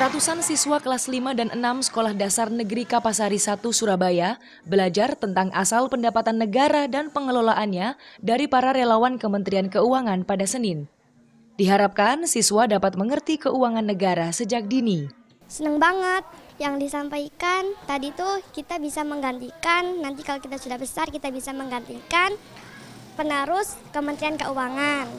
Ratusan siswa kelas 5 dan 6 Sekolah Dasar Negeri Kapasari 1 Surabaya belajar tentang asal pendapatan negara dan pengelolaannya dari para relawan Kementerian Keuangan pada Senin. Diharapkan siswa dapat mengerti keuangan negara sejak dini. Seneng banget yang disampaikan tadi tuh kita bisa menggantikan nanti kalau kita sudah besar kita bisa menggantikan penerus Kementerian Keuangan.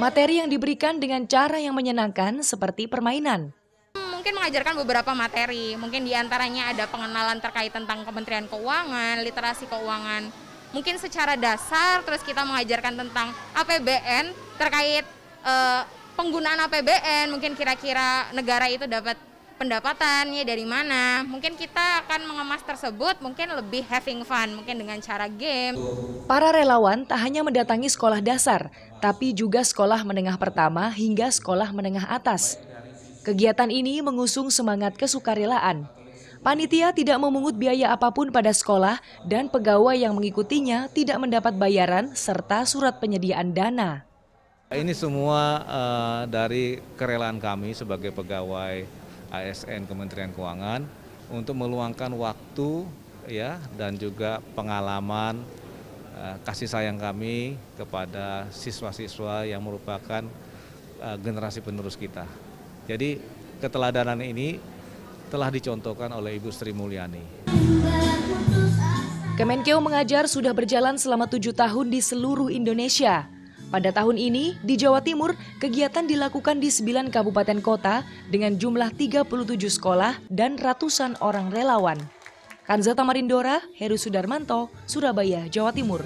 Materi yang diberikan dengan cara yang menyenangkan seperti permainan. Mungkin mengajarkan beberapa materi, mungkin di antaranya ada pengenalan terkait tentang Kementerian Keuangan, literasi keuangan, mungkin secara dasar, terus kita mengajarkan tentang APBN terkait eh, penggunaan APBN, mungkin kira-kira negara itu dapat pendapatannya dari mana. Mungkin kita akan mengemas tersebut mungkin lebih having fun, mungkin dengan cara game. Para relawan tak hanya mendatangi sekolah dasar, tapi juga sekolah menengah pertama hingga sekolah menengah atas. Kegiatan ini mengusung semangat kesukarelaan. Panitia tidak memungut biaya apa pun pada sekolah dan pegawai yang mengikutinya tidak mendapat bayaran serta surat penyediaan dana. Ini semua uh, dari kerelaan kami sebagai pegawai ASN Kementerian Keuangan untuk meluangkan waktu ya dan juga pengalaman kasih sayang kami kepada siswa-siswa yang merupakan uh, generasi penerus kita. Jadi keteladanan ini telah dicontohkan oleh Ibu Sri Mulyani. Kemenkeu mengajar sudah berjalan selama tujuh tahun di seluruh Indonesia. Pada tahun ini, di Jawa Timur, kegiatan dilakukan di 9 kabupaten kota dengan jumlah 37 sekolah dan ratusan orang relawan. Kanzata Marindora, Heru Sudarmanto, Surabaya, Jawa Timur.